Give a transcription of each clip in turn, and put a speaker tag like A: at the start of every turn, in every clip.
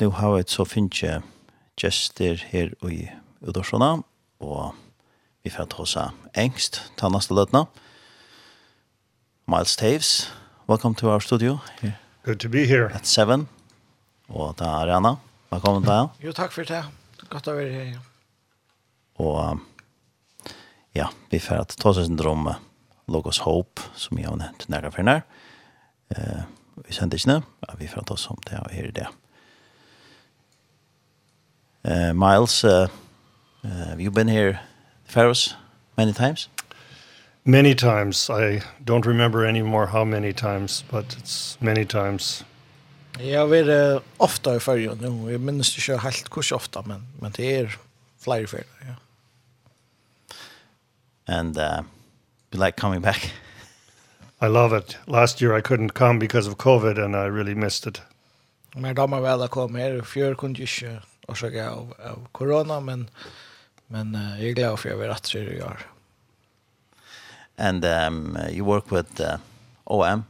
A: nu har jeg så finnes jeg gester her i Udorsona, og vi får ta oss engst til neste løtene. Miles Taves, welcome to our studio. Here.
B: Good to be here.
A: At 7. Og da er Anna. Velkommen til
C: Jo, takk for det. Godt å være her. Ja.
A: Og ja, vi får ta oss en drøm Logos Hope, som jeg har nevnt nærmere for nær. Eh, vi sender ikke ja Vi får ta oss om det her i det. Ja. Uh, Miles, uh, uh, have you been here, Faroes, many times?
B: Many times. I don't remember anymore how many times, but it's many times.
C: Jeg har vært ofte i färja nå. Jeg minnes ikke helt hvor ofte, men, men det er flere ferier, ja.
A: And uh, you like coming back?
B: I love it. Last year I couldn't come because of COVID and I really missed it.
C: Men de har väl kommit här. Fjör kunde inte orsak av, av corona, men, men uh, jag är glad för att jag vill att det gör.
A: And um, you work with uh, OM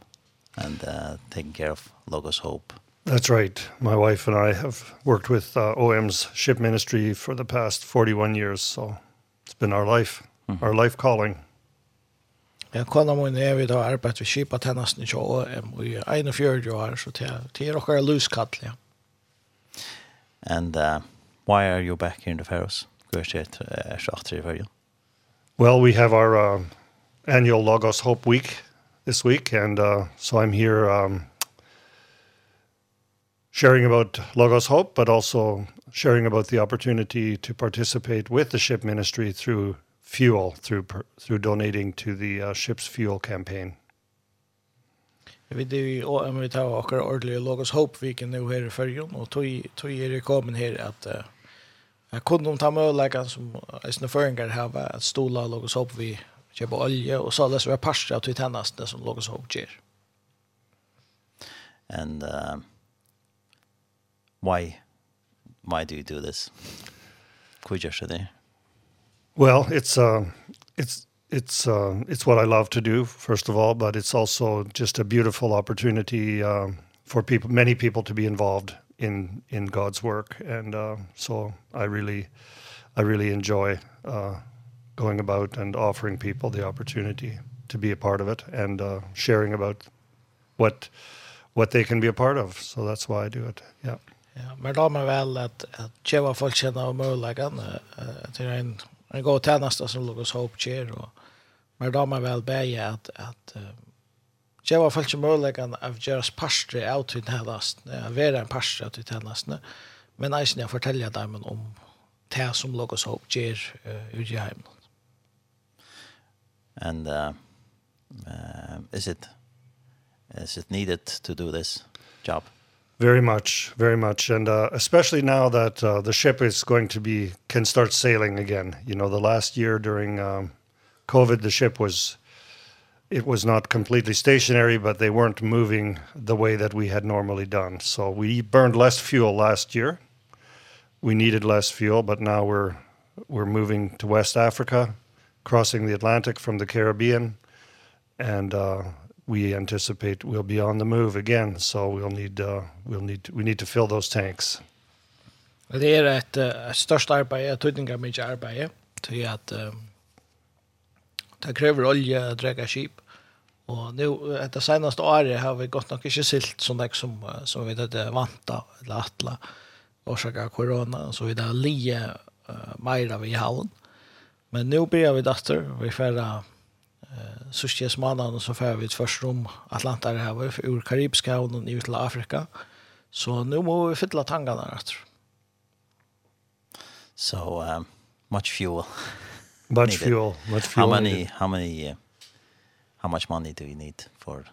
A: and uh, taking care of Logos Hope.
B: That's right. My wife and I have worked with uh, OM's ship ministry for the past 41 years, so it's been our life, mm. our life calling.
C: Ja, kona min er vi då arbetat vid skipa tennast i 20 i 41 år, så det är er en luskall, ja.
A: And uh, why are you back here in the Faroes? Gershit Shachter Faroes.
B: Well, we have our uh, annual Logos Hope Week this week and uh, so I'm here um sharing about Logos Hope, but also sharing about the opportunity to participate with the ship ministry through fuel, through through donating to the uh, ship's fuel campaign.
C: Vi det vi och vi tar och våra logos hope vi kan nu här i förgon och tog tog er det kommen här att jag kunde de ta möjligheten som är snö föringar här var att stola logos hope vi köpa olja och så läs vi pasta till tennaste som logos hope ger.
A: And uh, why why do you do this? Could you just there?
B: Well, it's um uh, it's it's uh, it's what I love to do first of all, but it's also just a beautiful opportunity uh, for people, many people to be involved in in God's work, and uh, so I really I really enjoy uh, going about and offering people the opportunity to be a part of it and uh, sharing about what what they can be a part of. So that's why I do it. Yeah.
C: Ja, men då man väl att att geva folk känna och möjligheten att det är en en god tjänst som Lucas Hope ger och Men då man väl at, at uh, Jag var falsk möjligen av deras parstre av til tälast. Jag var en parstre av til tälast. Men eisen jeg forteller dem om det som låg oss upp ger ut i heim.
A: And uh, uh, is it is it needed to do this job?
B: Very much, very much, and uh, especially now that uh, the ship is going to be can start sailing again. You know, the last year during um, COVID, the ship was it was not completely stationary, but they weren't moving the way that we had normally done. So we burned less fuel last year. We needed less fuel, but now we're we're moving to West Africa, crossing the Atlantic from the Caribbean, and uh we anticipate we'll be on the move again, so we'll need uh we'll need to, we need to fill those tanks.
C: Det är ett uh, störst arbete, ett tydningar mycket arbete, till att um, Det krever olje å drekka skip. Og nu, etter seneste året har vi gått nok ikke silt sånn det som, som vi hadde vant av, eller atla, årsaka korona, så vi da lije uh, meira vi i havn. Men nu blir vi datter, vi færre uh, sørstjes mannen, så færre vi et første rom Atlantarhavet, ur Karibiska havnen ut til Afrika. Så nu må vi fylla tangene, rett.
A: So, um, much fuel.
B: Much fuel. Much fuel.
A: How
B: many?
A: How many? Uh, how much money do you need for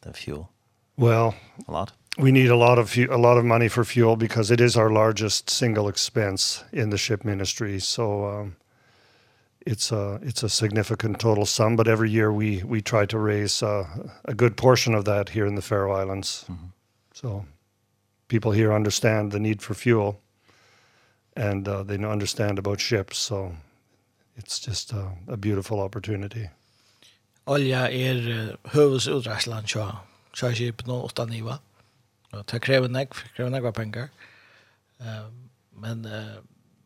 A: the fuel?
B: Well,
A: a lot.
B: We need a lot of a lot of money for fuel because it is our largest single expense in the ship ministry. So um, it's a it's a significant total sum, but every year we we try to raise uh, a good portion of that here in the Faroe Islands. Mm -hmm. So people here understand the need for fuel and uh, they understand about ships. So it's just a, a beautiful opportunity.
C: Olja er høvudsutraslan tja, tja skipen og åtta niva. och det kräver nek, kräver nek pengar. Uh, men uh,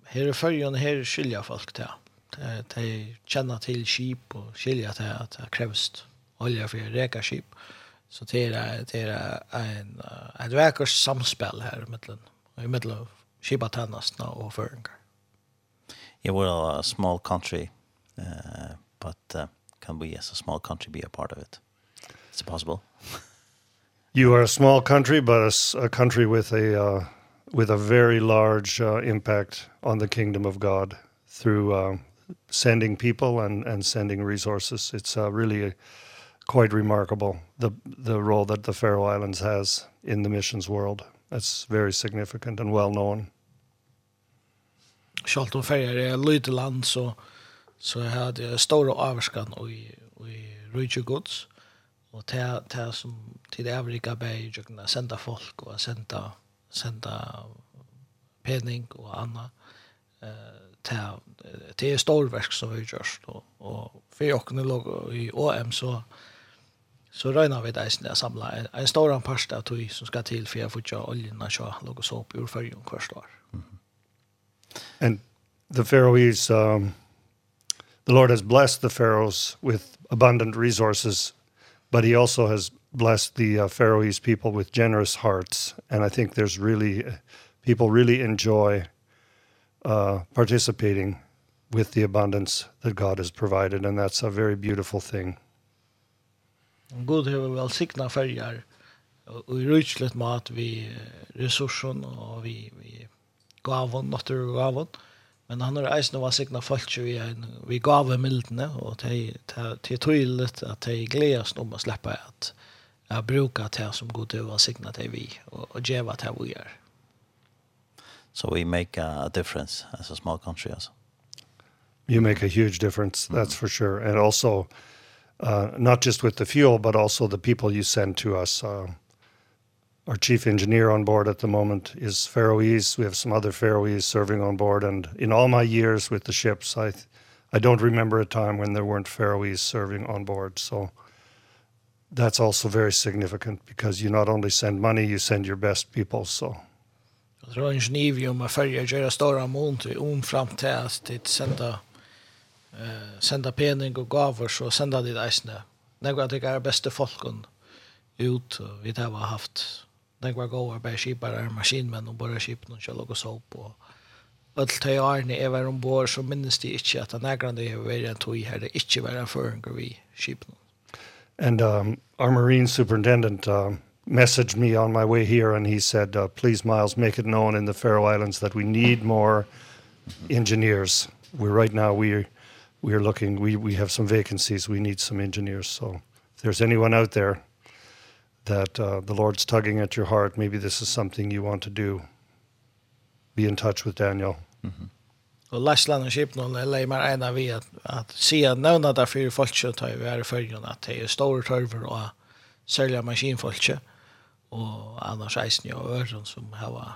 C: her i fyrjon, her skilja folk ta De, de kjenner til skip og skilja ta at det krävs olja for reka skip. Så det er, det är en, ett vekkers samspel her i middelen, i middelen skipa tennastna og føringar.
A: Yeah, we're a small country, uh, but uh, can we as a small country be a part of it? It's possible.
B: you are a small country, but a, a country with a uh, with a very large uh, impact on the kingdom of God through uh, sending people and and sending resources. It's uh, really a, quite remarkable the the role that the Faroe Islands has in the missions world. That's very significant and well known.
C: Sjalt om färger är Land så så hade jag stora avskan och i i Richard Goods och ta ta som till Amerika Bay jag kunde sända folk och sända sända penning och annat eh ta det är storverk som vi görs då och för jag log i OM så så røyna vi det eisen samla en, en stor parst av tog som skal til for jeg får ikke oljen og kjøre noe såp i ordførjen hver år.
B: And the Faroese, um, the Lord has blessed the Faroes with abundant resources, but he also has blessed the uh, Faroese people with generous hearts. And I think there's really, people really enjoy uh, participating with the abundance that God has provided. And that's a very beautiful thing.
C: God har vel signa färger och i rysligt mat vi resursen och vi, vi gavon, naturgavon. Men han har eisen var signa folk vi, en, vi gav mildene och det är tydligt att det är glädjast om att släppa att jag brukar det som god har signa det vi och, och geva det vi gör.
A: So we make a difference as a small country also.
B: You make a huge difference, that's mm for sure. And also, uh, not just with the fuel, but also the people you send to us. Uh, our chief engineer on board at the moment is Faroese. We have some other Faroese serving on board. And in all my years with the ships, I, I don't remember a time when there weren't Faroese serving on board. So that's also very significant because you not only send money, you send your best people. So.
C: Jag tror en Genève om att färja göra stora mån till om fram till att sända eh, senda pening og gaver, så senda de eisne. Nekva at det beste folken ut, og vi det har haft bei gåver, er skipere, maskinmenn, og bare skipen, og kjell og såp, og Alt tøy Arne er var ombord, så minnes de ikke at han er det har vært en tøy her, det ikke var en føringer vi skipen.
B: And um, our Marine Superintendent uh, messaged me on my way here, and he said, uh, please, Miles, make it known in the Faroe Islands that we need more engineers. We're right now, we we are looking, we, we have some vacancies, we need some engineers. So if there's anyone out there that uh, the Lord's tugging at your heart, maybe this is something you want to do, be in touch with Daniel.
C: mhm -hmm. Och Lassland och lei är lejmar ena vi att, att se någon där för folk som tar vi är i följande att det är stora törver och sälja maskinfolk och annars är det ju som har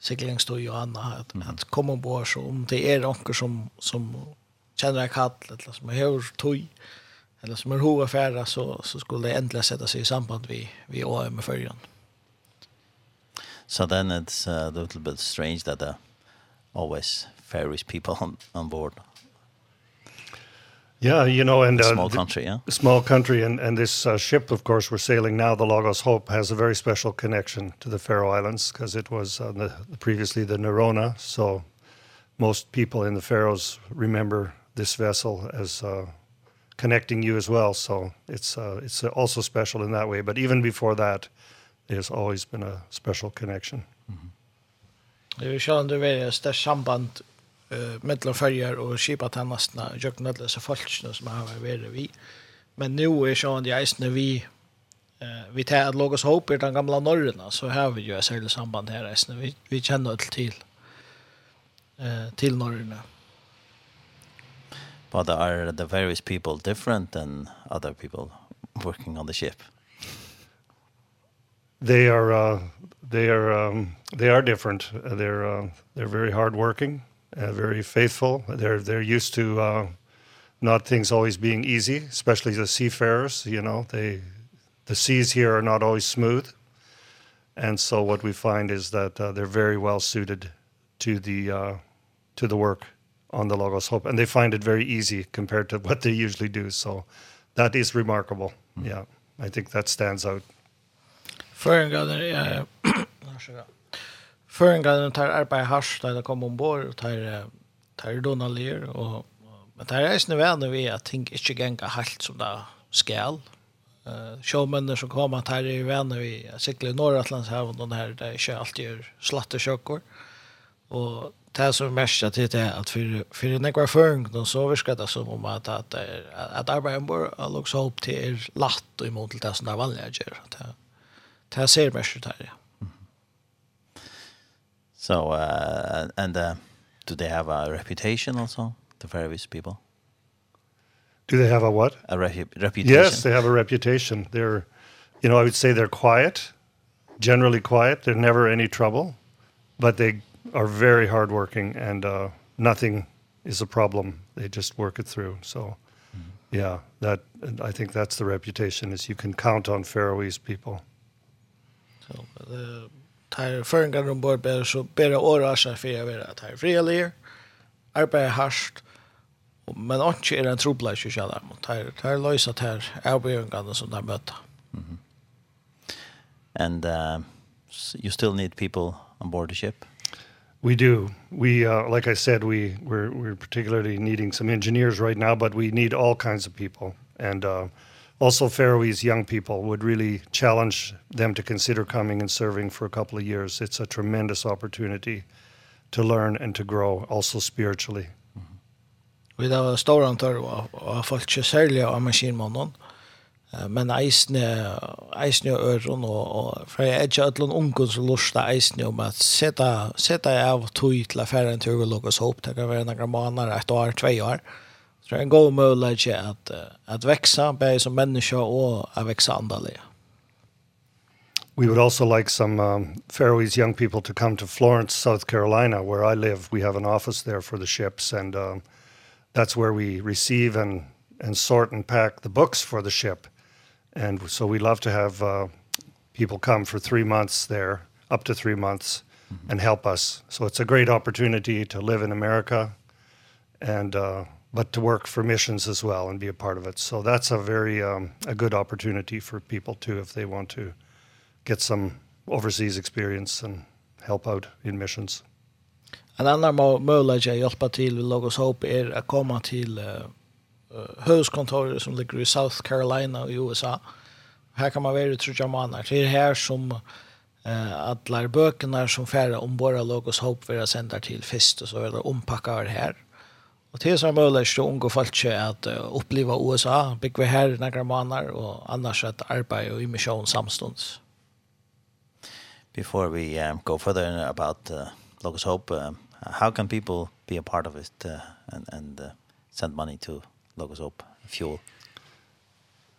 C: seglingstøy og anna, at, mm. at komme ombord, så om det er noen som, som kjenner en kall, eller som har tøy, eller som er hova færa, så, så skulle det endelig sette seg i samband vi, vi året med følgen.
A: So then it's a little bit strange that there always ferries people on, on board
B: Yeah, you know, and uh,
A: small country, yeah,
B: small country, and and this uh, ship, of course, we're sailing now. The Lagos Hope has a very special connection to the Faroe Islands because it was on the previously the Nerona. So most people in the Faroes remember this vessel as uh, connecting you as well. So it's uh, it's also special in that way. But even before that, there's always been a special connection. Mm.
C: Det är ju själva det är ett samband eh mellan färger och skipa tannasna jag alla så falskt som har varit vi men nu är sjön det är vi eh vi tar logos hope i den gamla norrna så har vi ju ett särskilt samband här är vi vi känner till till eh till norrna
A: but are the various people different than other people working on the ship?
B: They are uh, they are um, they are different. They're uh, they're very hard working uh, very faithful. They're they're used to uh, not things always being easy, especially the seafarers. You know, they the seas here are not always smooth, and so what we find is that uh, they're very well suited to the uh, to the work on the Logos Hope, and they find it very easy compared to what they usually do. So that is remarkable. Mm. Yeah, I think that stands out.
C: Føringar, ja för en tar arbete hash där det kommer ombord och tar tar donalier och men det är snä vänner vi att tänka inte gänga helt som där skall eh showmännen som kommer att här är vänner vi cyklar norra Atlantshavet och den här det kör alltid slatte kökor och det som mest att det är att för för den kvar förung då så viskar det som om att att att arbeta bör looks hope till latt och emot det som där vanliga gör. att Det ser mest ut här.
A: So uh, and uh, do they have a reputation also, the Faroese people?
B: Do they have a what?
A: A re reputation.
B: Yes, they have a reputation. They're, you know, I would say they're quiet, generally quiet. They're never any trouble, but they are very hardworking and uh, nothing is a problem. They just work it through. So, mm -hmm. yeah, that I think that's the reputation is you can count on Faroese people.
C: So, uh, tar føringar om bord ber så bedre åra seg for jeg vil at her frilige, hardt, men ikke er en trobla ikke kjell dem, og tar, tar løysa til avbjøringene som de møter. Mm -hmm.
A: And uh, you still need people on board the ship?
B: We do. We, uh, like I said, we, we're, we're particularly needing some engineers right now, but we need all kinds of people. And uh, also Faroese young people would really challenge them to consider coming and serving for a couple of years. It's a tremendous opportunity to learn and to grow also spiritually.
C: Vi har var stor antall av folk ikke særlig av maskinmannen, men eisne, eisne og øren, og, og for jeg er ikke alle ungen som lurer eisne om at sette, sette jeg av tog til affæren til å lukkes opp, det kan være noen måneder, et år, tve år, Så det är en god möjlighet at, at vekse, bare som menneske og at vekse andaliga.
B: We would also like some um, Faroese young people to come to Florence, South Carolina, where I live. We have an office there for the ships, and um, that's where we receive and, and sort and pack the books for the ship. And so we love to have uh, people come for three months there, up to three months, mm -hmm. and help us. So it's a great opportunity to live in America and uh, but to work for missions as well and be a part of it. So that's a very um a good opportunity for people too if they want to get some overseas experience and help out in missions.
C: En annan möjlighet att hjälpa till vid Logos Hope är att komma till uh, huvudkontoret som ligger i South Carolina i USA. Här kan man vara i tre månader. Det är här som eh alla böckerna som färre om våra Logos Hope vill sända till fest och så är det ompackar här. Och det är som möjligt så unga folk att uh, uppleva USA, bygga här några månader och annars att arbeta i mission samstunds.
A: Before we um, go further about uh, Locus Hope, uh, how can people be a part of it uh, and, and uh, send money to Locus Hope Fuel?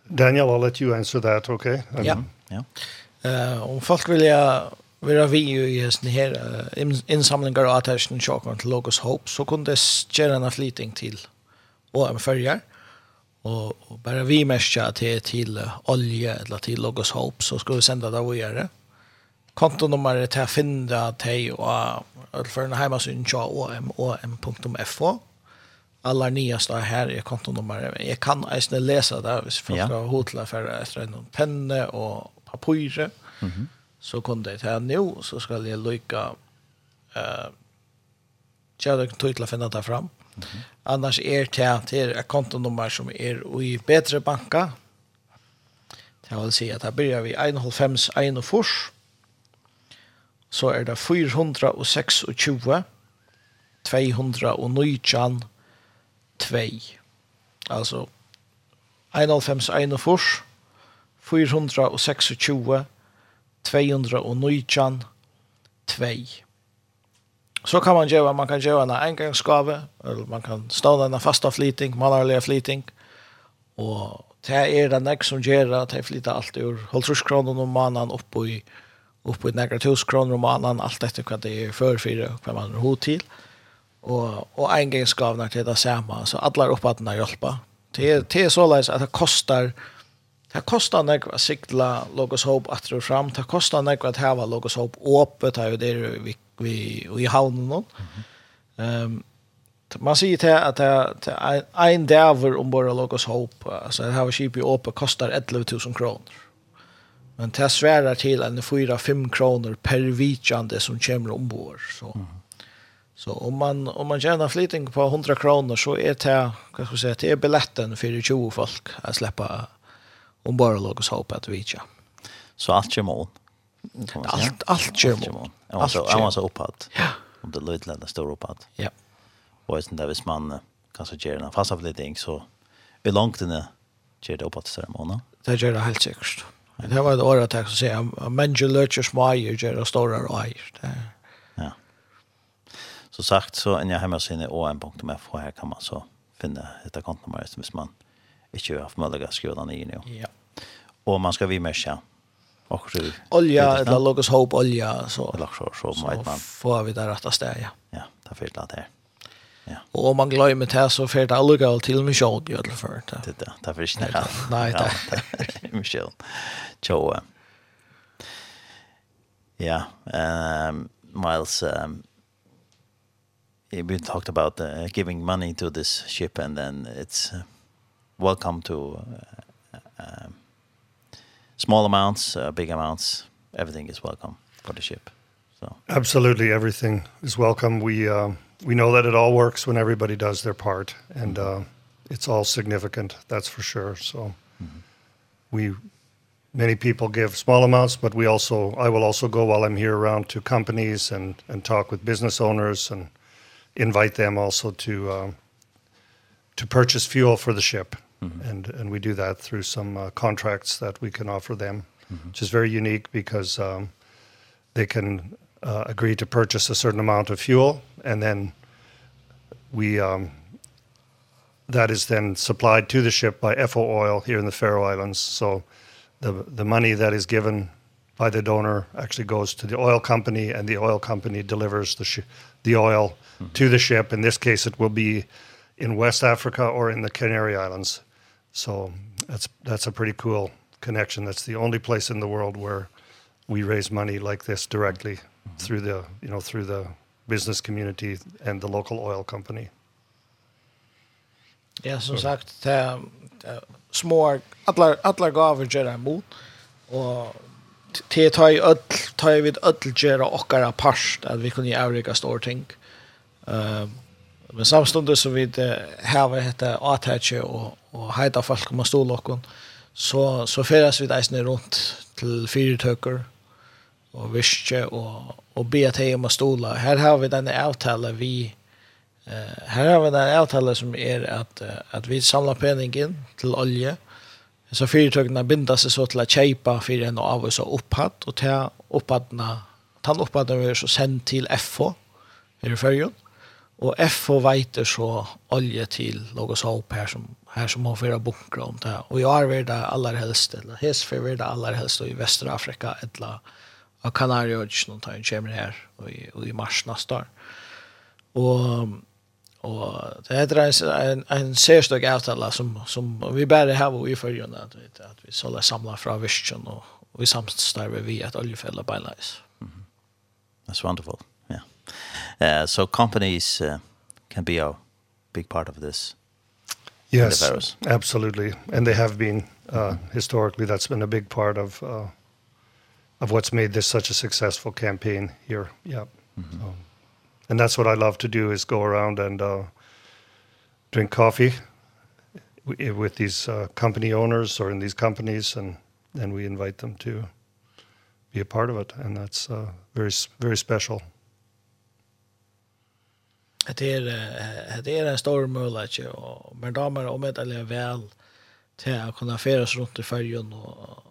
B: Daniel, I'll let you answer that, okay?
C: Um, yeah. yeah. Uh, om folk vill jag Vi har vi ju i her uh, innsamlingar og attersen chocken til Logos Hope så kunne det göra en flyting til OM Følger. Og, og bare vi mestja til, til uh, olje eller til Logos Hope så ska vi sända det och göra kontonummer till finna till och för en hemmasyn til om om.fo. alla nya står här i kontonummer jag kan ens läsa där hvis folk ja. har hotla för att en penne och papyr mm -hmm så kunde det här nu så ska jag lycka eh jag kan tog finna det fram. Mm -hmm. Annars är det till ett kontonummer som är i bättre banka. Det vill säga att här börjar vi 1,5 1 fors. Så är det 426 219 2. Alltså 1,5 1 fors 426 219 2. Så kan man göra, man kan göra en engångsgave, eller man kan ståla en fasta flyting, malarliga flyting, og det er den ek som gjør at jeg flytter alt ur halvtrus kroner om måneden opp i oppe i negra tusen kroner om måneden, alt etter hva det er før fire, hva man har hod til, og, og engangsgavene til det samme, så alle er oppe at den har hjulpet. Det er, det er såleis at det kostar Det kostar nek att sikla Logos Hope att dra fram. Det kostar nek att häva Logos Hope öppet här och det vi, vi i havnen. Mm -hmm. um, man säger till att det är en däver om bara Logos Hope. Alltså det här var kyp i öppet kostar 11 000 kronor. Men det svärar till en 4-5 kronor per vidjande som kommer ombord. Så. Mm. Så om man om man tjänar flytting på 100 kronor så är det vad ska jag säga det är biljetten för 20 folk att släppa om bara låg oss hoppa att vitja.
A: Så allt kommer on.
C: Allt allt kommer on.
A: Alltså jag var så uppåt.
C: Ja.
A: Om det lite lite stor uppåt.
C: Ja.
A: Och sen där vis man kanske ger en fast avledning så vi långt den ger det uppåt ceremonin.
C: Det gör det helt säkert. Det var ett år att jag säga att människor löser smajer gör det stora röjer.
A: Ja. Så sagt så en jag hemma sinne och en punkt med för här kan man så finna ett kontonummer som man inte haft möjlighet att skruva ner nu.
C: Ja.
A: Och man ska vi märka. Och så
C: olja eller logos hope olja så
A: eller så så vet man.
C: Får vi där rätta stället. Ja,
A: där finns det där.
C: Ja. Och om man glömmer det så får det aldrig gå till med själv i alla fall.
A: Det där, där finns det.
C: Nej, det
A: är Michel. Ciao. Ja, ehm Miles um, we talked about uh, giving money to this ship and then it's uh, welcome to uh, uh, small amounts, uh, big amounts. Everything is welcome for the ship. So
B: absolutely everything is welcome. We uh, we know that it all works when everybody does their part, and uh, it's all significant. That's for sure. So mm -hmm. we many people give small amounts but we also I will also go while I'm here around to companies and and talk with business owners and invite them also to um to purchase fuel for the ship -hmm. and and we do that through some uh, contracts that we can offer them, mm -hmm. which is very unique because um, they can uh, agree to purchase a certain amount of fuel, and then we um, that is then supplied to the ship by FO Oil here in the Faroe Islands. So the the money that is given by the donor actually goes to the oil company and the oil company delivers the the oil mm -hmm. to the ship in this case it will be in West Africa or in the Canary Islands So that's that's a pretty cool connection. That's the only place in the world where we raise money like this directly mm -hmm. through the, you know, through the business community and the local oil company.
C: Ja, som so. sagt, det små alla alla gaver ger en mot och te ta i öll ta i vid öll gera okkara parst at vi ju avrika stor ting. Ehm men samstundes så här hava hetta attache og och heita folk kommer stå lockon så så färdas vi där runt till fyrtöcker och viske och och be att hej om att stola. Här har vi den avtale vi eh här har vi den avtala som är att att vi samlar penningen till olje, Så fyrtöckerna binder sig så till att köpa för en av oss upphatt och ta upphattna ta upphattna vi så send till FH i förrjun. Och FH veiter så olje till något så här som här som har fyra bunkrar om det. Och jag är det allra helst, eller hes är det allra helst i västra Afrika, eller av Kanarieöarna och tar en kommer här och i, och i mars nästa år. Och, och det heter en, en, en särstök avtala som, som vi bär här och i följande, att, vi, att vi sålde samla från Vision och, och vi samstarver vi ett oljefälla by
A: Mm -hmm. That's wonderful, yeah. Uh, so companies uh, can be a big part of this
B: Yes, absolutely. And they have been uh, historically that's been a big part of uh, of what's made this such a successful campaign here. Yeah. Mm -hmm. so, and that's what I love to do is go around and uh, drink coffee with these uh, company owners or in these companies and and we invite them to be a part of it and that's uh, very very special
C: det är det är en stor möjlighet och men damer om med alla väl till att kunna färdas runt i färjan och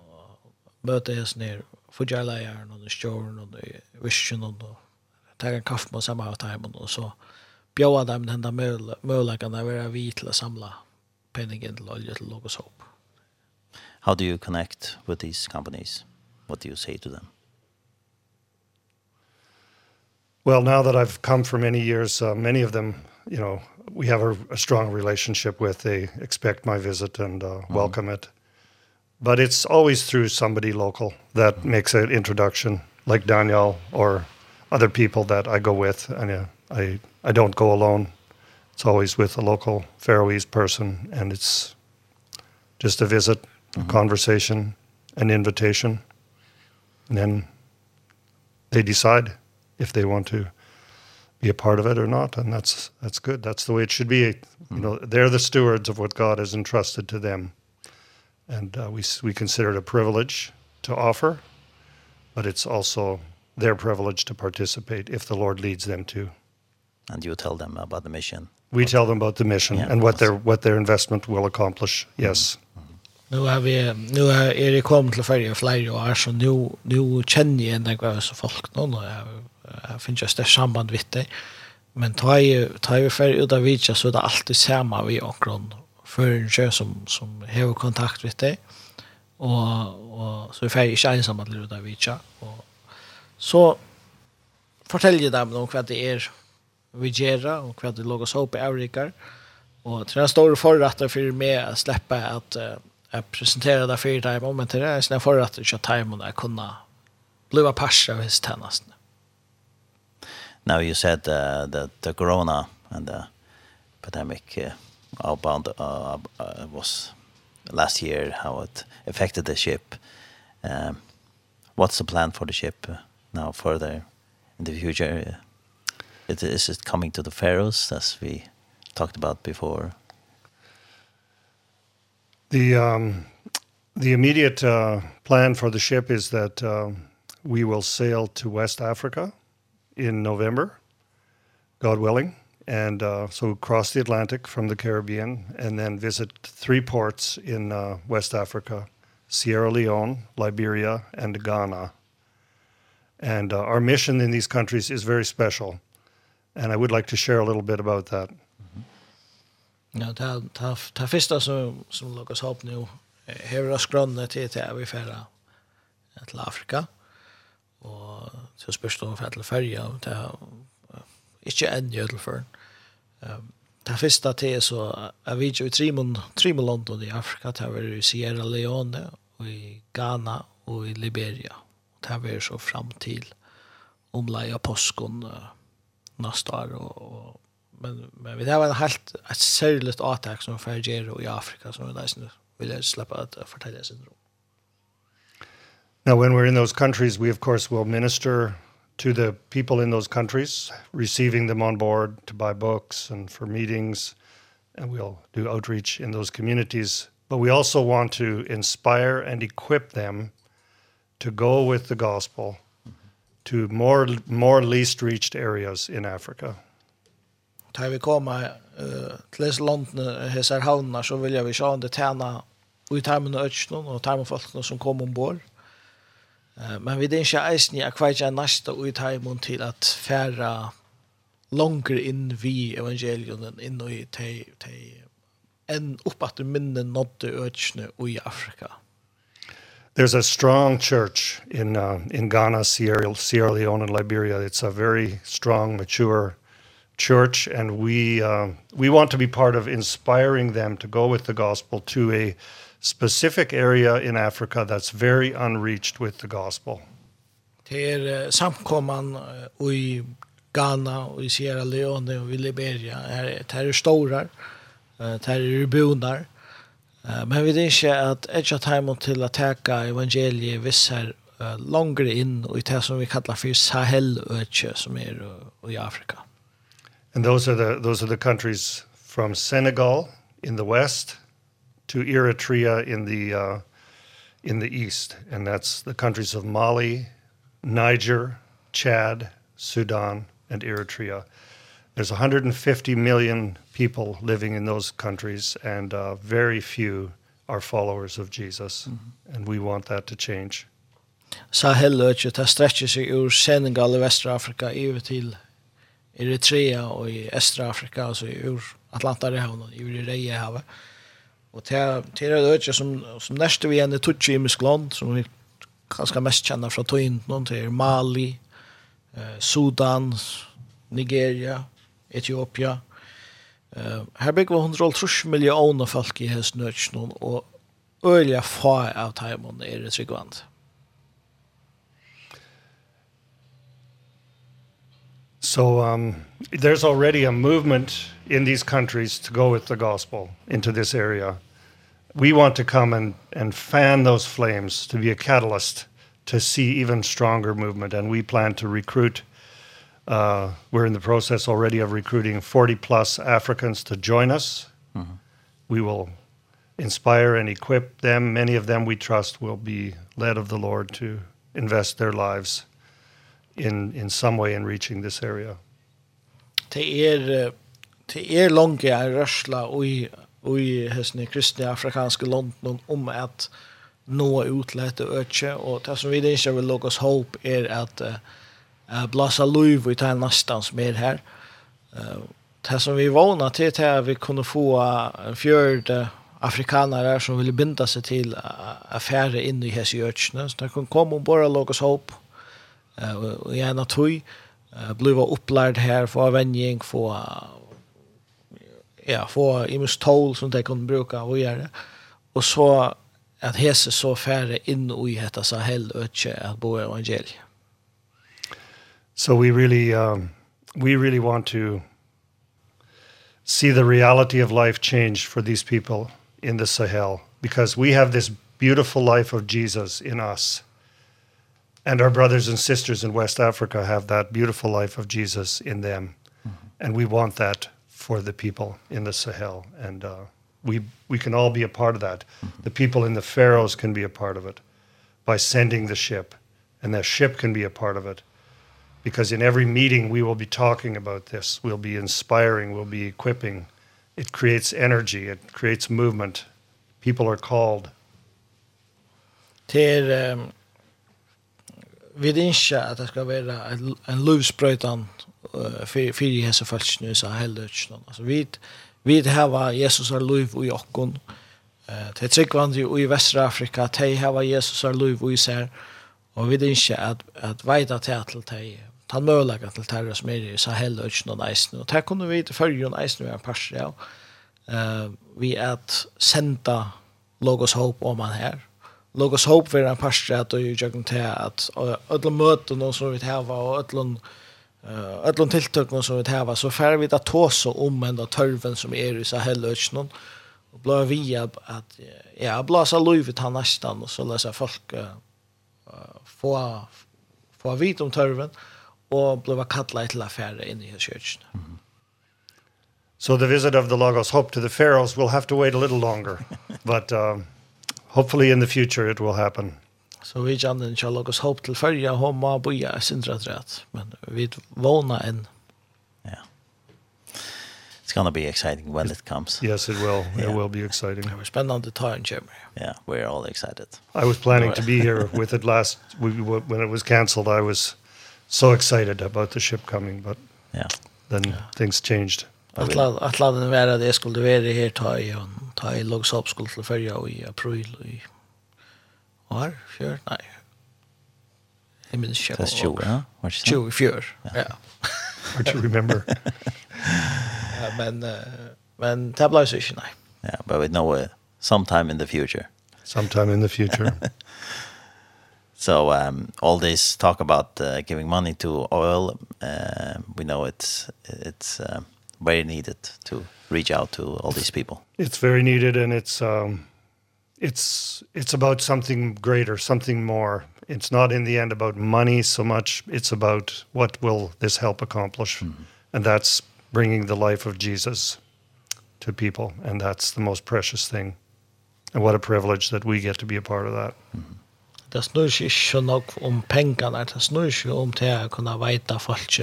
C: möta häst ner fotjärlejaren och stjärn och vision och ta en kaffe på samma avtime och så bjöa dem den där möjligheten att vara vi till att samla penningen till olja till logos hope.
A: How do you connect with these companies? What do you say to them?
B: Well, now that I've come for many years, uh, many of them, you know, we have a, a strong relationship with. They expect my visit and uh, mm -hmm. welcome it. But it's always through somebody local that mm -hmm. makes an introduction, like Daniel or other people that I go with. And uh, I, I don't go alone. It's always with a local Faroese person, and it's just a visit, mm -hmm. a conversation, an invitation. And then they decide if they want to be a part of it or not and that's that's good. That's the way it should be. You know they're the stewards of what God has entrusted to them. And uh, we we consider it a privilege to offer but it's also their privilege to participate if the Lord leads them to.
A: And you tell them about the mission.
B: We tell them about the mission yeah, and what their what their investment will accomplish. Yes.
C: Nu har vi nu har er det kom till färja flyg och är så nu nu känner jag ändå vad så folk. Någon och finns just det samband vitt det. Men tar ju tar ju för ut av vilka så det alltid samma vi och grund för en kö som som har kontakt vitt det. Och och så är färg inte ensam att luta vilka och så fortäljer dem om vad det är vi gör och vad det låg oss upp i Eurikar. Och det är en stor förrättare för mig att släppa att jag presenterade fyra timmar om en till det. är jag för att jag timmar kunna bliva parser av hos tjänsten
A: now you said uh, that the corona and the pandemic uh, outbound uh, uh, was last year how it affected the ship. Um, what's the plan for the ship now further in the future? It, is it coming to the Faroes as we talked about before?
B: The um, the immediate uh, plan for the ship is that uh, we will sail to West Africa in November, God willing, and uh, so cross the Atlantic from the Caribbean and then visit three ports in uh, West Africa, Sierra Leone, Liberia, and Ghana. And uh, our mission in these countries is very special. And I would like to share a little bit about that.
C: Ja, ta ta ta första som som Lucas hopp nu här är skrönat till till vi färra till Afrika. Och så spørs det om for til ferie, og det er ikke enn gjødel for. Det første til er så, jeg vet jo i tre London i Afrika, det er i Sierra Leone, og i Ghana, og i Liberia. Det er så fram til omleie av påsken neste år, og men men vi var en helt ett särskilt attack som för Gero i Afrika som vi nästan vill släppa att fortälja syndrom.
B: Now, when we're in those countries, we, of course, will minister to the people in those countries, receiving them on board to buy books and for meetings, and we'll do outreach in those communities. But we also want to inspire and equip them to go with the gospel to more more least reached areas in Africa.
C: Ta vi koma eh til dess landene, hesar havnar så vill jag vi sjå om det tjene ut här med nødgjene og folk som kom ombord. Men vi det ikke eisen i akveit jeg næsta ut mot till att färra longer in vi evangelion in i te, te en opp at minne nådde økene i Afrika.
B: There's a strong church in uh, in Ghana, Sierra, Sierra Leone and Liberia. It's a very strong, mature church and we uh, we want to be part of inspiring them to go with the gospel to a specific area in Africa that's very unreached with the gospel.
C: Till er samkomman i Ghana och i Sierra Leone och i Liberia är terrorstora. Terrorbonar. Men vi vet inte att ett av timon till att täcka evangeliet vissar längre in och i det som vi kallar för Sahelöche som är i Afrika.
B: And those are the those are the countries from Senegal in the west to Eritrea in the uh, in the east, and that's the countries of Mali, Niger, Chad, Sudan, and Eritrea. There's 150 million people living in those countries, and uh, very few are followers of Jesus, mm -hmm. and we want that to change.
C: Sahel-løkje, det strekker seg ur Senegal i Africa even till Eritrea og i Østrafrika, altså ur Atlantarhavn og i Reihavet. Og til, til er det øyne som, som næste vi igjen er Tutsi i Miskland, som vi kanskje mest kjenner fra Tøyen, noen til Mali, eh, Sudan, Nigeria, Etiopia. Eh, her bygger vi 150 millioner folk i hans nødgjøn, og øyelig få av Taiwan er det tryggvandt.
B: So um, there's already a movement in these countries to go with the gospel into this area. We want to come and and fan those flames to be a catalyst to see even stronger movement and we plan to recruit uh we're in the process already of recruiting 40 plus Africans to join us. Mm -hmm. We will inspire and equip them. Many of them we trust will be led of the Lord to invest their lives in in some way in reaching this area.
C: Det är det er langt jeg rørsla og i hesten i kristne afrikanske London om at nå er og øke, og det som vi ikke vil lukke oss håp er at uh, blåsa liv i det nesten som er her. Uh, det som vi vana til er at vi kunne få en fjørd afrikanere som ville binda seg til affære inn i hese gjørtsene, så det kunne komme og bare lukke oss håp uh, og gjerne tog, uh, blive opplært her, få avvenning, få ja, få i mest tål som de kunde bruka och göra. Och så att hese så färre in i detta så hell ötche att bo evangeliet.
B: So we really um we really want to see the reality of life change for these people in the Sahel because we have this beautiful life of Jesus in us. And our brothers and sisters in West Africa have that beautiful life of Jesus in them. Mm -hmm. And we want that for the people in the Sahel and uh we we can all be a part of that. Mm -hmm. The people in the Faroes can be a part of it by sending the ship and that ship can be a part of it because in every meeting we will be talking about this. We'll be inspiring, we'll be equipping. It creates energy, it creates movement. People are called.
C: ter um, vi inser att det ska vara en, en för för i hesa falsk nu så helligt någon alltså vi vi har Jesus är lov i jockon eh det trick var ju i västra Afrika te här Jesus är lov i isär och vi det inte att att vita till te han möjliga till terra som är i så helligt någon nice och där kunde vi till förrjun nice nu en pass ja eh vi att sända logos hope om man här logos hope för en pass att och jag kan ta att alla möten som vi det här var och alla eh alla tilltag som vi har så fär vi att ta om ända törven som är i Sahel och och blå vi att ja blåsa lövet han nästan och så läsa folk få få vit om törven och blåva kalla till affärer in i kyrkan. Mm.
B: So the visit of the Logos Hope to the Pharaohs will have to wait a little longer, but um, hopefully in the future it will happen.
C: Så vi kjenner en kjall og håp til følge, bo i sindra træt. Men vi vågna enn.
A: Ja. It's going to be exciting when it comes.
B: Yes, it will. Yeah. It will be exciting.
C: We're spending the time, Jimmy.
A: Yeah, we're all excited.
B: I was planning to be here with it last, when it was canceled, I was so excited about the ship coming, but
A: yeah.
B: then yeah. things changed.
C: Atladen var at jeg skulle være her ta i, ta i Logsop skulle til fyrja i april i år, fjør, nei. Jeg minns ikke.
A: Det er 20, ja?
C: 20, fjør, ja.
B: Hard to remember.
C: ja, men, uh, men det ble så ikke, nei.
A: Ja, yeah, but we know it sometime in the future.
B: Sometime in the future.
A: so um, all this talk about uh, giving money to oil, uh, we know it's, it's uh, very needed to reach out to all these people.
B: It's very needed and it's... Um, it's it's about something greater, something more. It's not in the end about money so much. It's about what will this help accomplish? Mm -hmm. And that's bringing the life of Jesus to people and that's the most precious thing. And what a privilege that we get to be a part of that. Mm -hmm.
C: Det snur seg ikke nok om pengene, det snur seg om til å kunne veite folk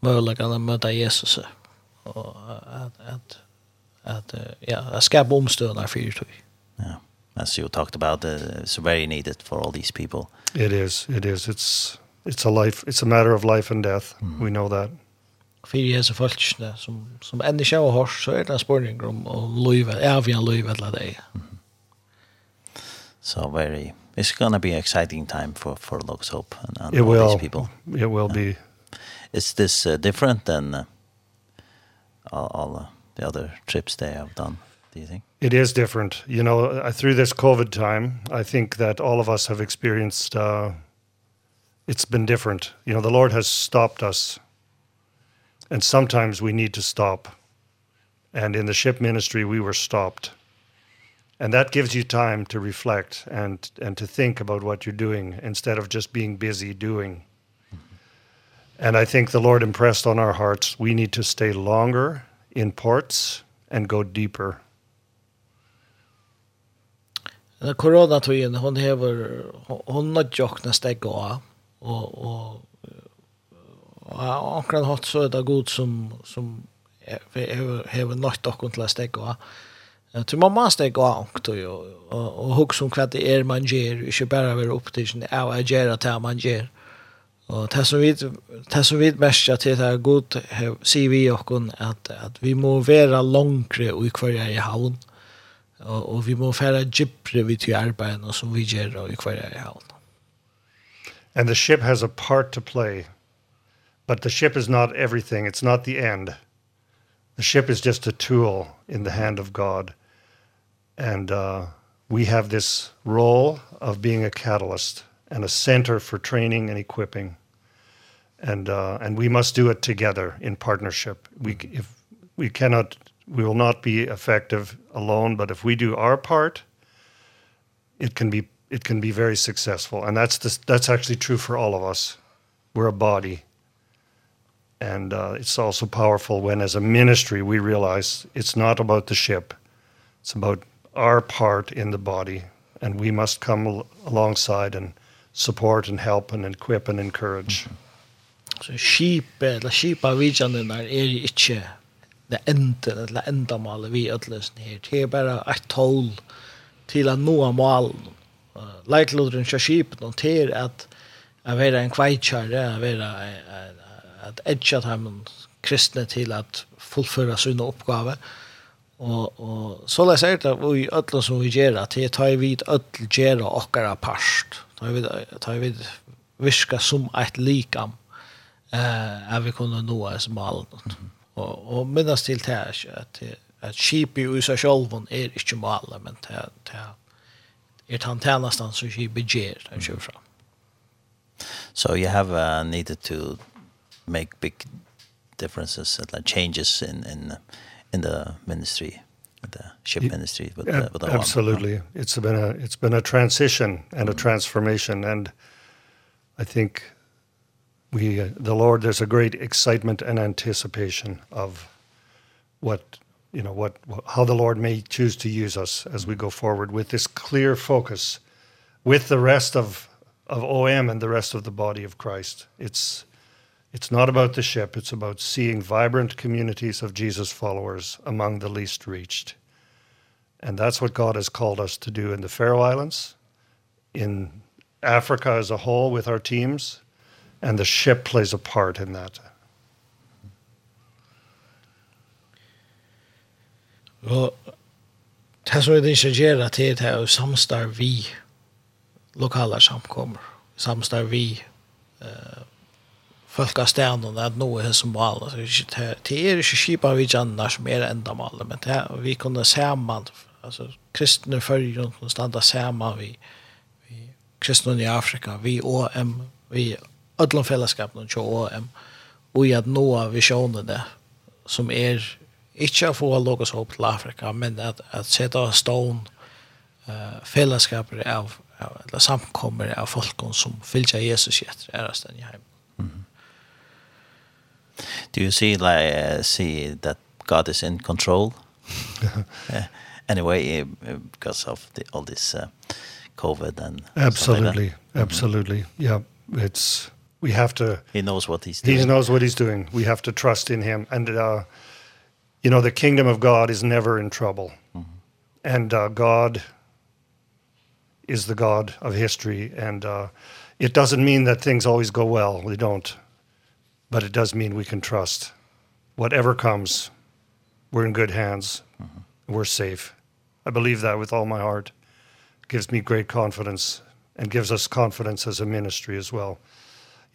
C: mulighetene å møte Jesus. Og at, at, at, ja, at skape omstøvende fyrir tog.
A: Ja as you talked about, uh, it's very needed for all these people.
B: It is. It is. It's it's a life. It's a matter of life and death. Mm. We know that.
C: Fyrir hese fólkene som, som enn ikke har hørt, så er det en spørning om, er livet, avgjørende livet eller. Mm.
A: So very, it's going to be an exciting time for, for Lux Hope and, and
B: all
A: will, these people.
B: It will yeah. be.
A: Is this uh, different than uh, all, all uh, the other trips they have done? do you think?
B: It is different. You know, through this COVID time, I think that all of us have experienced uh it's been different. You know, the Lord has stopped us. And sometimes we need to stop. And in the ship ministry we were stopped. And that gives you time to reflect and and to think about what you're doing instead of just being busy doing. And I think the Lord impressed on our hearts we need to stay longer in ports and go deeper
C: den coronatiden hon hever hon har jockna steg og och och och ankran hatt så det god som som hever hever nått och kunna steg och Ja, til man måste gå och då och och hugga om det är man gör, ikke bara vara upp till sin av att göra det man gör. Och det som vi det som vi mest att det är god CV och kon att att vi må vara längre och i kvar i havn og, og vi må fære gypre vi til arbeidene som vi gjør i hver er i havn.
B: And the ship has a part to play, but the ship is not everything. It's not the end. The ship is just a tool in the hand of God. And uh, we have this role of being a catalyst and a center for training and equipping. And uh, and we must do it together in partnership. We if we cannot we will not be effective alone, but if we do our part, it can be it can be very successful. And that's the, that's actually true for all of us. We're a body. And uh it's also powerful when as a ministry we realize it's not about the ship. It's about our part in the body and we must come al alongside and support and help and equip and encourage. Mm
C: -hmm. Så sheep eller skipa vidjanen er ikke det enda eller endamålet vi utløsning her. Det er bare et tål til å nå målen. Leikloderen skal skipen og til at jeg vil en kveitjare, jeg att at att dem kristne til at fullføre sine oppgave. Og, og så la jeg det vi ødlen som vi gjør, at det tar vidt ødel gjør okkara parst. Tar vidt virka som et likam eh, at vi kunne nå oss mal Mm -hmm. Og, og minnes til det er at, at skipet i seg selv er ikke maler, men det, det er den tjenesten som skipet gjør, den kjører fram.
A: So you have uh, needed to make big differences and like changes in in in the ministry the ship ministry
B: but yeah, but absolutely one, it's been a it's been a transition and a transformation and I think we, uh, the Lord, there's a great excitement and anticipation of what, you know, what, how the Lord may choose to use us as we go forward with this clear focus with the rest of, of OM and the rest of the body of Christ. It's, it's not about the ship, it's about seeing vibrant communities of Jesus followers among the least reached. And that's what God has called us to do in the Faroe Islands, in Africa as a whole with our teams, and the ship plays a part in that.
C: Og det som er det ikke gjør at det er samstar vi lokale samkommer, samstar vi eh, folk av stenen, at noe er som mål. Det er ikke kjipa vi kjenner som er enda mål, men det, vi kunne sammen, altså kristne følger, kunne standa sammen vi, vi kristne i Afrika, vi OM, vi ödlom fällskapen och OM och i att nå det, som är inte att få lågas upp till Afrika men att, att sätta stån uh, fällskaper av, av eller samkommer av folk som fyllt Jesus efter äras den i hem. Mm.
A: Do you see like uh, see that God is in control? uh, anyway, uh, because of the, all this uh, COVID and
B: absolutely, like absolutely, mm -hmm. yeah, it's we have to
A: he knows what he's doing.
B: He knows what he's doing. We have to trust in him and uh you know the kingdom of God is never in trouble. Mm -hmm. And uh God is the God of history and uh it doesn't mean that things always go well. They don't. But it does mean we can trust whatever comes. We're in good hands. Mm -hmm. We're safe. I believe that with all my heart. It gives me great confidence and gives us confidence as a ministry as well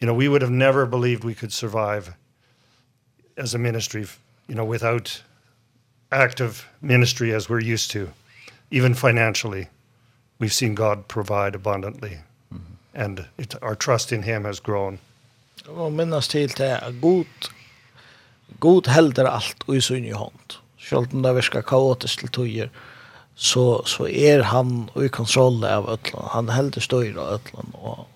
B: you know, we would have never believed we could survive as a ministry, you know, without active ministry as we're used to. Even financially, we've seen God provide abundantly. Mm -hmm. And it, our trust in him has grown.
C: Og minnes til til god, god helder alt og i sin i hånd. Selv om det virker kaotisk til tøyer, så, så er han i kontroll av øtlen. Han helder støyre av øtlen og,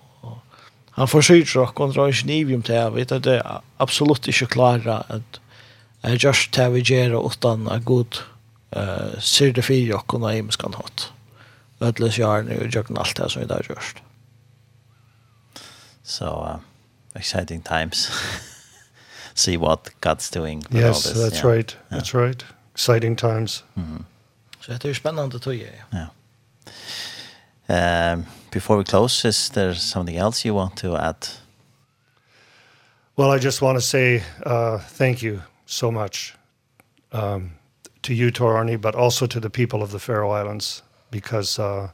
C: han forsyrer försöker och kontra i Schneevium till jag vet att det är absolut inte klara att jag just tar vi gjør utan en god uh, ser det för og kunne i miskan hat. Ödlös jag og gjør alt det som vi där just.
A: So uh, exciting times. See what God's doing
B: with yes, all this. That's yeah. right. Yeah. That's right. Exciting times.
C: Mm -hmm. Så det är spennende tog, jag. Ja.
A: Yeah. Um, before we close, is there something else you want to add?
B: Well, I just want to say uh, thank you so much um, to you, Torani, but also to the people of the Faroe Islands, because uh,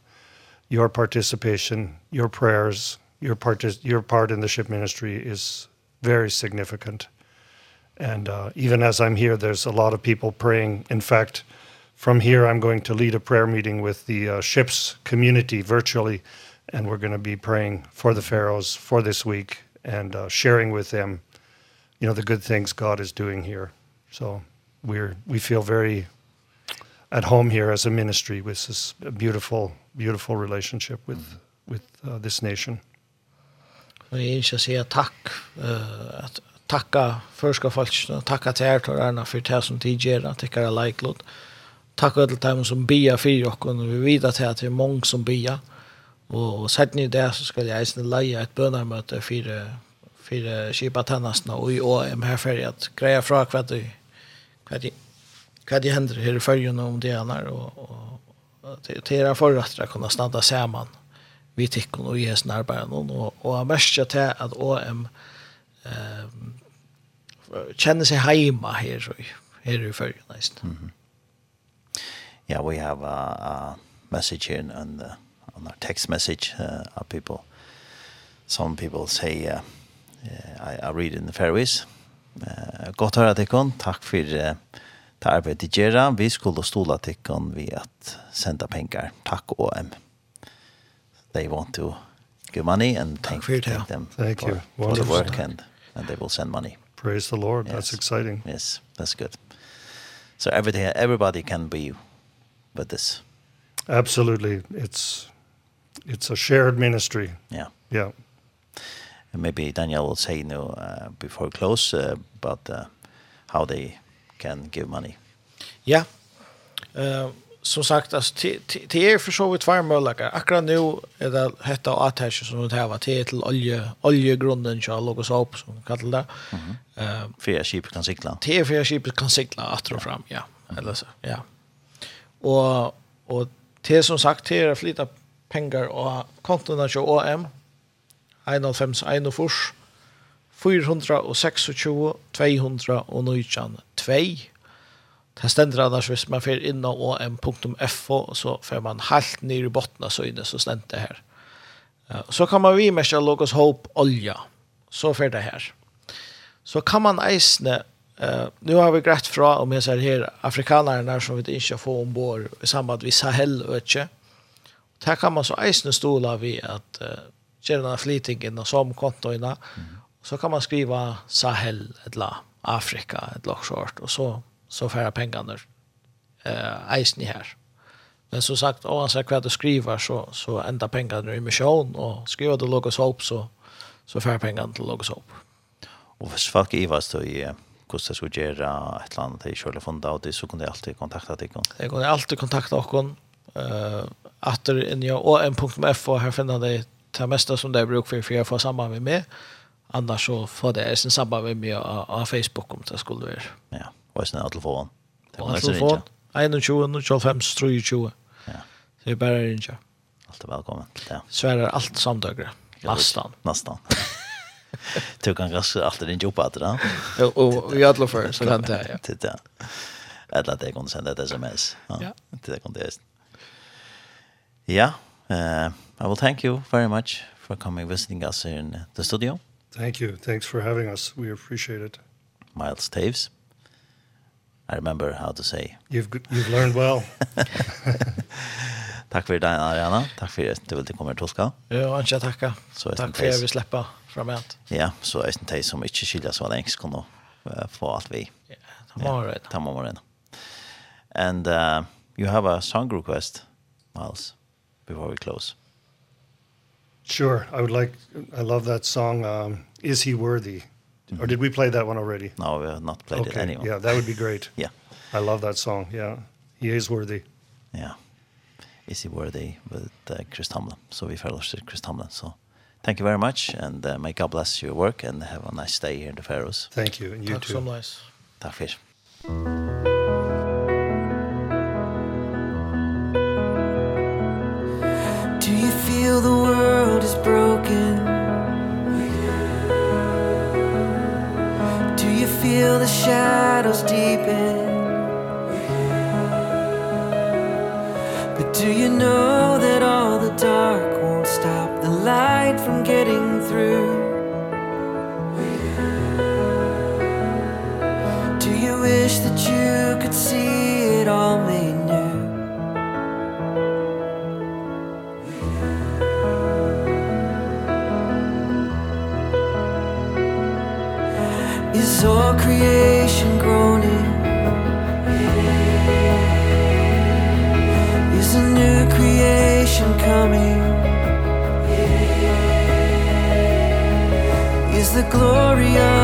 B: your participation, your prayers, your part, your part in the ship ministry is very significant. And uh, even as I'm here, there's a lot of people praying. In fact, uh, From here, I'm going to lead a prayer meeting with the uh, ship's community virtually, and we're going to be praying for the Pharaohs for this week and uh, sharing with them, you know, the good things God is doing here. So we're we feel very at home here as a ministry with this beautiful beautiful relationship with mm -hmm. with uh, this nation.
C: Og jeg ønsker å si takk, uh, at takka förska folk tacka till er till Erna for det som de gjør, at det är likelot takk alle dem som bia fyrir og vi vet at det er mange som bia, og sett ni det så skal jeg eisen leia et bønarmøte fyrir fyrir kipa tennasna og i OM her fyrir at greia fra hva det hva det hva hender her i fyrjun om det annar og, og til era forrattra kunna standa saman vi tikkun og i hesten arbeid og, og jeg merkja til at OM eh, kjenner seg heima her her i fyrjun nesten mm -hmm
A: yeah, we have a, a message in on, the, on our text message uh, of people. Some people say, uh, I, I read in the fairways. uh, Godt høyre dere. takk for uh, det arbeidet i Gjera. Vi skulle stole til dere ved at senda penger. Takk og um, They want to give money and thank, thank, thank them
B: thank
A: for,
B: you.
A: for the work and, and they will send money.
B: Praise the Lord. Yes. That's exciting.
A: Yes, that's good. So everything, everybody can be with this.
B: Absolutely. It's it's a shared ministry.
A: Yeah.
B: Yeah.
A: And maybe Daniel will say no uh, before close uh, about uh, how they can give money.
C: Ja. Yeah. Uh, som sagt, alltså, till, till er för så vitt varmöjligheter. Akkurat nu är det hetta attach som det här var till till olje, oljegrunden så låg upp som kallar det.
A: Mm eh uh, fyra kan sikla.
C: Till för fyra kan sikla att och fram, ja. Eller så, ja. Og, og til som sagt, til er flytta pengar og kontona til OM, 1,5, 426, 219, 2. Det stender annars hvis man fer inn av om.fo, så fer man helt ned i botten av søgne, så stender det her. Så kan man vi merke Logos Hope olja, så fer det her. Så kan man eisne Uh, nu har vi grätt fra om jeg ser här afrikanerne som vi inte får ombord i samband med Sahel och ikke. Där kan man så eisne stola vi att uh, gjøre denne flytingen og och kontoene. Mm. Så kan man skriva Sahel eller Afrika ett lockshort och så så färra pengarna eh eisne här. Men som sagt, oavsett vad du skriver så, så enda pengarna i mission och skriver du Logos Hope så, så färra pengarna till Logos Hope.
A: Och hvis folk ivast då i hvordan jeg skulle gjøre et eller annet jeg selv har funnet av det, så kunne jeg alltid kontakta deg.
C: Jag kunne alltid kontakta oss eh efter dere. Uh, atter inn i OM.f og här finner det det mesta som det er bruk for, for jeg får sammen med meg. Annars så får det sin sammen med meg av Facebook om det skulle være.
A: Ja, og jeg snart telefon?
C: Og telefonen, 21, 25, 23. Ja. Det er bare å ringe.
A: Alt er velkommen. Ja.
C: Så er det alt samtøkere. Nästan.
A: Nästan. Du kan alt er din jobba till det.
C: Og i alle fall så kan det. Ja.
A: Titta. Eller at jeg kunne sende et sms. Ja. Det kunne det. Ja. Uh, I will thank you very much for coming visiting us in the studio.
B: Thank you. Thanks for having us. We appreciate it.
A: Miles Taves. I remember how to say.
B: You've you've learned well.
A: Tack för det Ariana. Tack för att du ville komma till Tosca.
C: Ja, och jag tackar.
A: Så
C: tack för att vi släppa framåt.
A: Ja, så är det inte som inte skiljer så länge kan då få allt vi.
C: Ja, det var rätt.
A: Det var rätt. And uh, you have a song request, Miles, before we close.
B: Sure. I would like I love that song um Is He Worthy? Mm -hmm. Or did we play that one already?
A: No, we have not played
B: okay.
A: it anymore.
B: Yeah, that would be great.
A: yeah.
B: I love that song. Yeah. He is worthy.
A: Yeah. Is he worthy with uh, Chris Tomlin? So we fellowship Chris Tomlin. So. Thank you very much, and uh, may God bless your work, and have a nice day here in the Faroes.
B: Thank you, and you
C: Tack
B: too.
C: Tack so much.
A: Tack för
D: Do you feel the world is broken? Do you feel the shadows deepen? But do you know glory of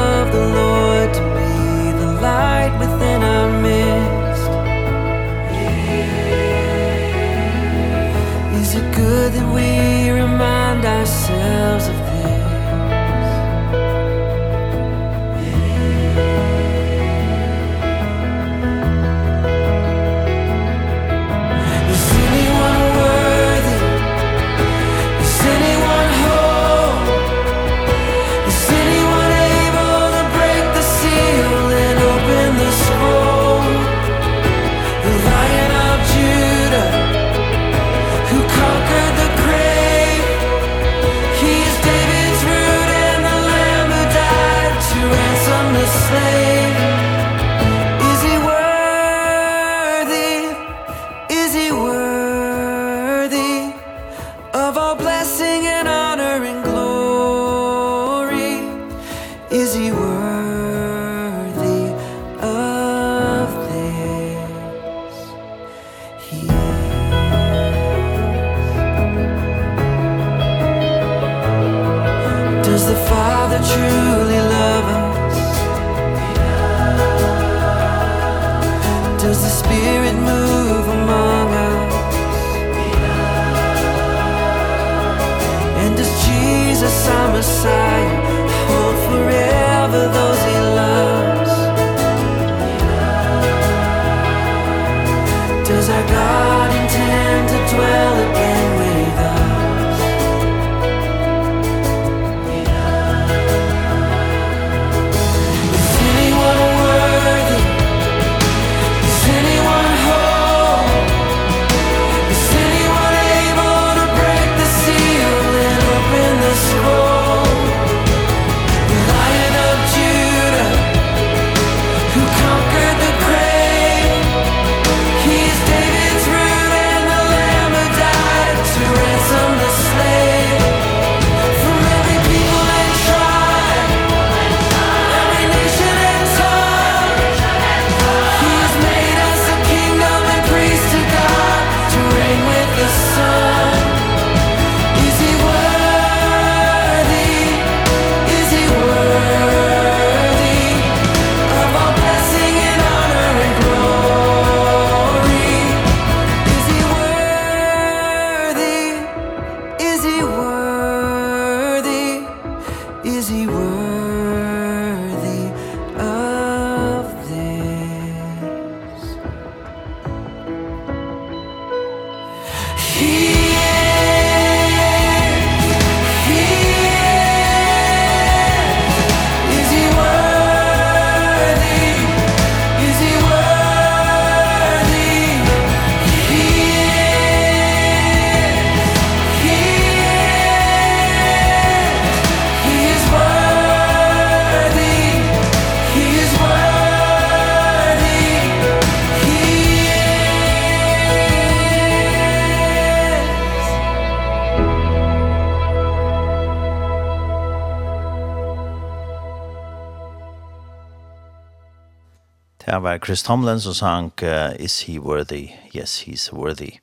A: var Chris Tomlin som sang uh, Is he worthy? Yes, he's worthy.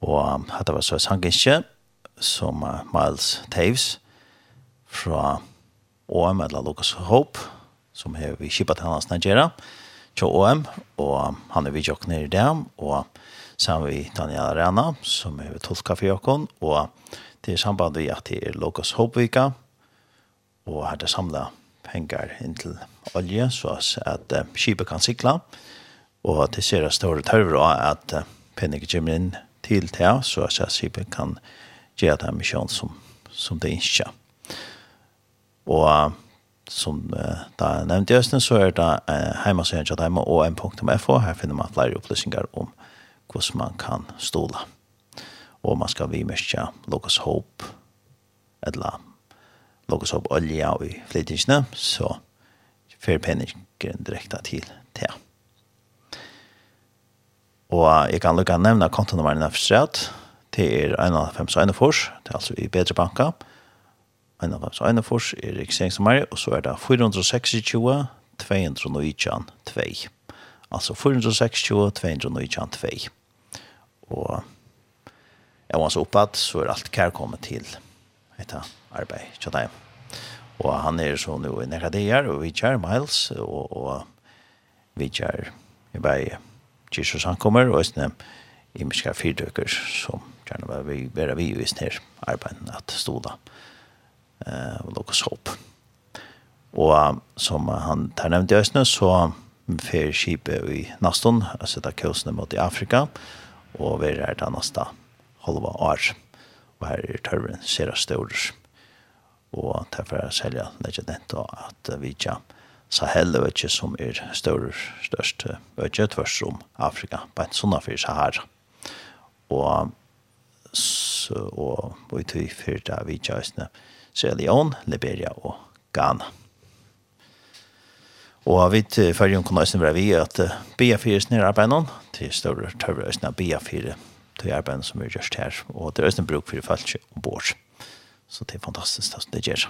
A: Og um, det var så sangenskje som uh, Miles Taves fra OM eller Lucas Hope som har vi kippat til hans Nigeria til OM og han er vi jokk nere i dem og sammen vi Daniel Arena som er tolka for jokken og det er samband vi at det er Lucas Hope-vika og her det samlet hengar inn til olje, så at uh, skipet kan sikla, og det ser at store tørver av at uh, penninger kommer inn til det, så at skipet kan gjøre den misjon som, som det ikke. Og uh, som uh, da jeg nevnte i Østen, så er det uh, heimasøyen til dem og m.fo. Her finner man flere opplysninger om hvordan man kan stola. Og man skal vi mye Lucas Hope, eller lukkes opp olja i flytingsene, så fer penningen direkte til te. Og jeg kan lukke nevne kontonummeren av Strat, det er 1,5 Fors, det er altså i Bedre Banka, 1,5 Fors er registreringsnummer, og så er det 426 219 2. Altså 426 219 2. Og jeg var så oppad, så er alt kærkommet til etter arbeid. Tja, Og han er så nå i nekka og vi kjær Miles, og, og vi kjær i vei Jesus han kommer, og æstne i miska fyrdøkker som kjærne var vi vera vi i snir arbeid at stoda eh, og lukkos håp. Og som han tar nevnt i østene, så fer skipet i Naston, altså da kjøsene mot i Afrika, og vi er der nasta halva år. Og her er tørren ser av større og derfor er selja legger den til at vi ikke Sahel er ikke som er større, størst øyne tvers om Afrika, på en sånn affyr Sahara. Og så, og vi tog for av vi tjøsene Sierra Leone, Liberia og Ghana. Og vi til følgen kunne også være vi at BA4 snir arbeidene til større tørre østene BA4 til arbeidene som vi gjørst her, og det er øyne bruk for folk ombord. Musikk Så det er fantastisk det som det gjør.